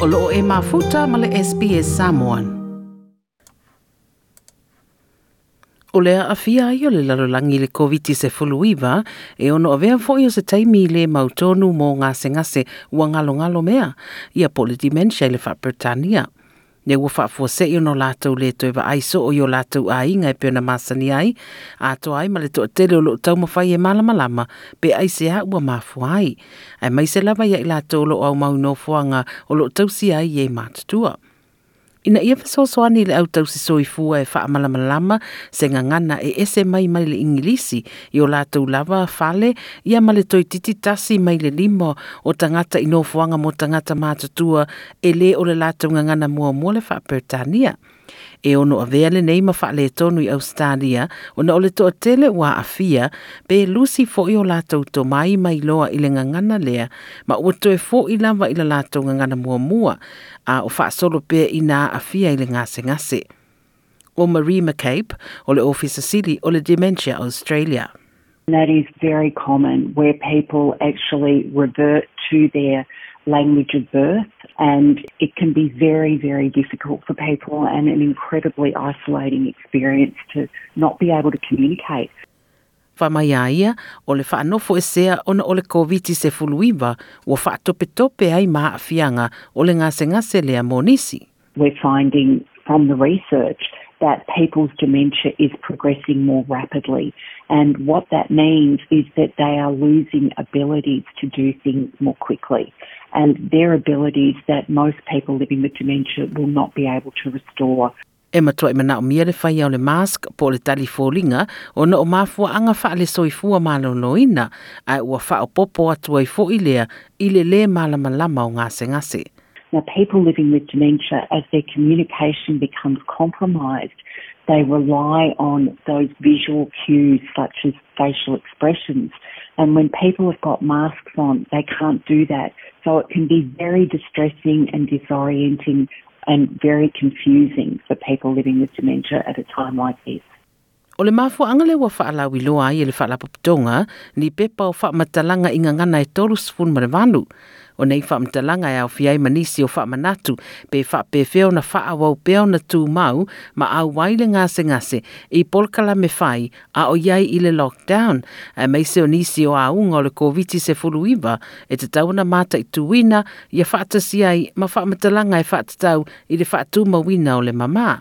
o loo e mafuta ma le SPS Samoan. O lea a fia ai o le lalolangi le COVID se fuluiva e ono avea vea foi o se taimi le mautonu mo ngase ngase ua ngalo ngalo mea ia poli i le wha Britannia. Ne ua whaafua se i ono lātou le toi wa aiso o yo lātou a inga e peona masani ai, a to ai ma le tele o lo tau mawhai e malama lama, pe ai se a ua mafu ai. Ai mai se lava ia i lātou lo au mau no fuanga o lo tau si ai e mātutua. Ina ia fesoasoani le au tau soifua e wha malama se ngangana e ese mai mai le ingilisi. I o lātou lava fale ia ma le toi tasi mai le limo o tangata inofuanga mo tangata mātutua. E le o le lātou ngangana mua mua le faapertania e ono a vea le nei mawha le tonu i Australia o na ole toa tele ua a pe lusi fo i o lātou to mai mai loa i le ngangana lea ma ua toe fo i lava i la lātou ngangana mua mua a o wha solo pe i nā a i le ngase ngase. O Marie McCabe o le Officer City o le Dementia Australia. That is very common where people actually revert to their language of birth and it can be very, very difficult for people and an incredibly isolating experience to not be able to communicate. Whamaia ia, o le e sea ona o le COVID se fuluiva, ua whaatope tope ai maa fianga o le ngase ngase lea monisi. We're finding from the research that people's dementia is progressing more rapidly. And what that means is that they are losing abilities to do things more quickly. And their abilities that most people living with dementia will not be able to restore. E matua i mana o mia le whai au le mask po le tali fōlinga o na o mafua anga wha le soifua malo noina ai ua wha o popo atua i fo i lea i le le malama lama o ngase ngase. Now, people living with dementia, as their communication becomes compromised, they rely on those visual cues such as facial expressions. And when people have got masks on, they can't do that. So it can be very distressing and disorienting and very confusing for people living with dementia at a time like this. O le mafu angale wa whaalawi loa i le whaalapaputonga ni pepa o whaamatalanga inga ngana e toru sifun. o nei whaamtalanga e au fiai manisi o whaamanatu. Pe whaapefeo na whaawau peo na tū mau ma au waile ngase ngase i polkala me whai a o iai i le lockdown. A mei se o nisi o au ngol le koviti se fulu iwa e te tauna mata i tuwina i a ai ma whaamtalanga e whaatatau i le whaatū mawina o le mamā.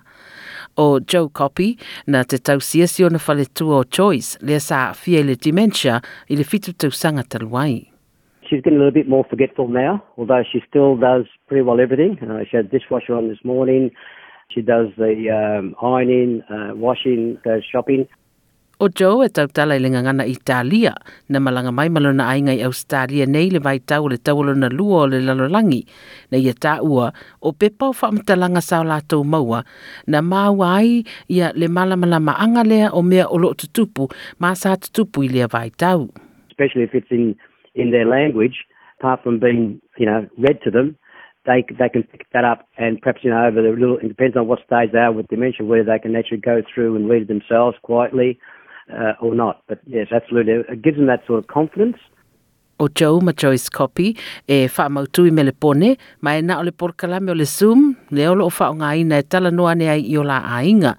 O Joe Copy na te tau siasio na whaletua o Choice lea sa fie le dementia i le fitu tau taluai. She's getting a little bit more forgetful now, although she still does pretty well everything. Uh, she had dishwasher on this morning. She does the um, ironing, uh, washing, goes shopping. O Joe e tau tala i lenga ngana Italia, na malanga mai malona ainga i Australia nei le vai tau le tau na lua o le lalolangi, na ia tā ua o pepa o whamatalanga sao lātou maua, na māua ai ia le malamala maanga lea o mea o lo tutupu, mā sā tutupu i lea vai tau. Especially if it's in in their language, apart from being, you know, read to them, they they can pick that up and perhaps you know over the little. It depends on what stage they are with dementia, whether they can actually go through and read it themselves quietly uh, or not. But yes, absolutely, it gives them that sort of confidence. O Joe ma Joyce Copy e whaamautui me le pone, mai na o le porkalame o le Zoom, le olo o whaonga ina e tala noa ne ai i o la ainga.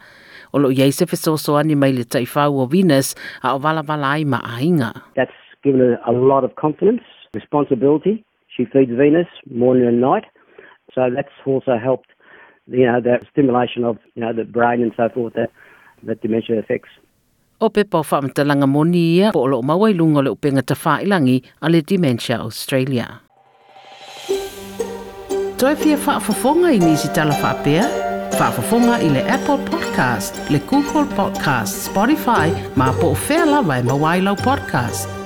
O lo iei se fesoso ani mai le taifau o Venus a o vala vala ai ma ainga. That's given her a lot of confidence, responsibility. She feeds Venus morning and night. So that's also helped, you know, the stimulation of, you know, the brain and so forth that, that dementia affects. O pe pa whamatalanga moni ia po lo mawai lunga le upenga ta whailangi a le Dementia Australia. Toi fia whaafafonga i nisi tala whaapea? Whaafafonga i le Apple Podcast, le Google Podcast, Spotify, ma po o whea lawa e podcast.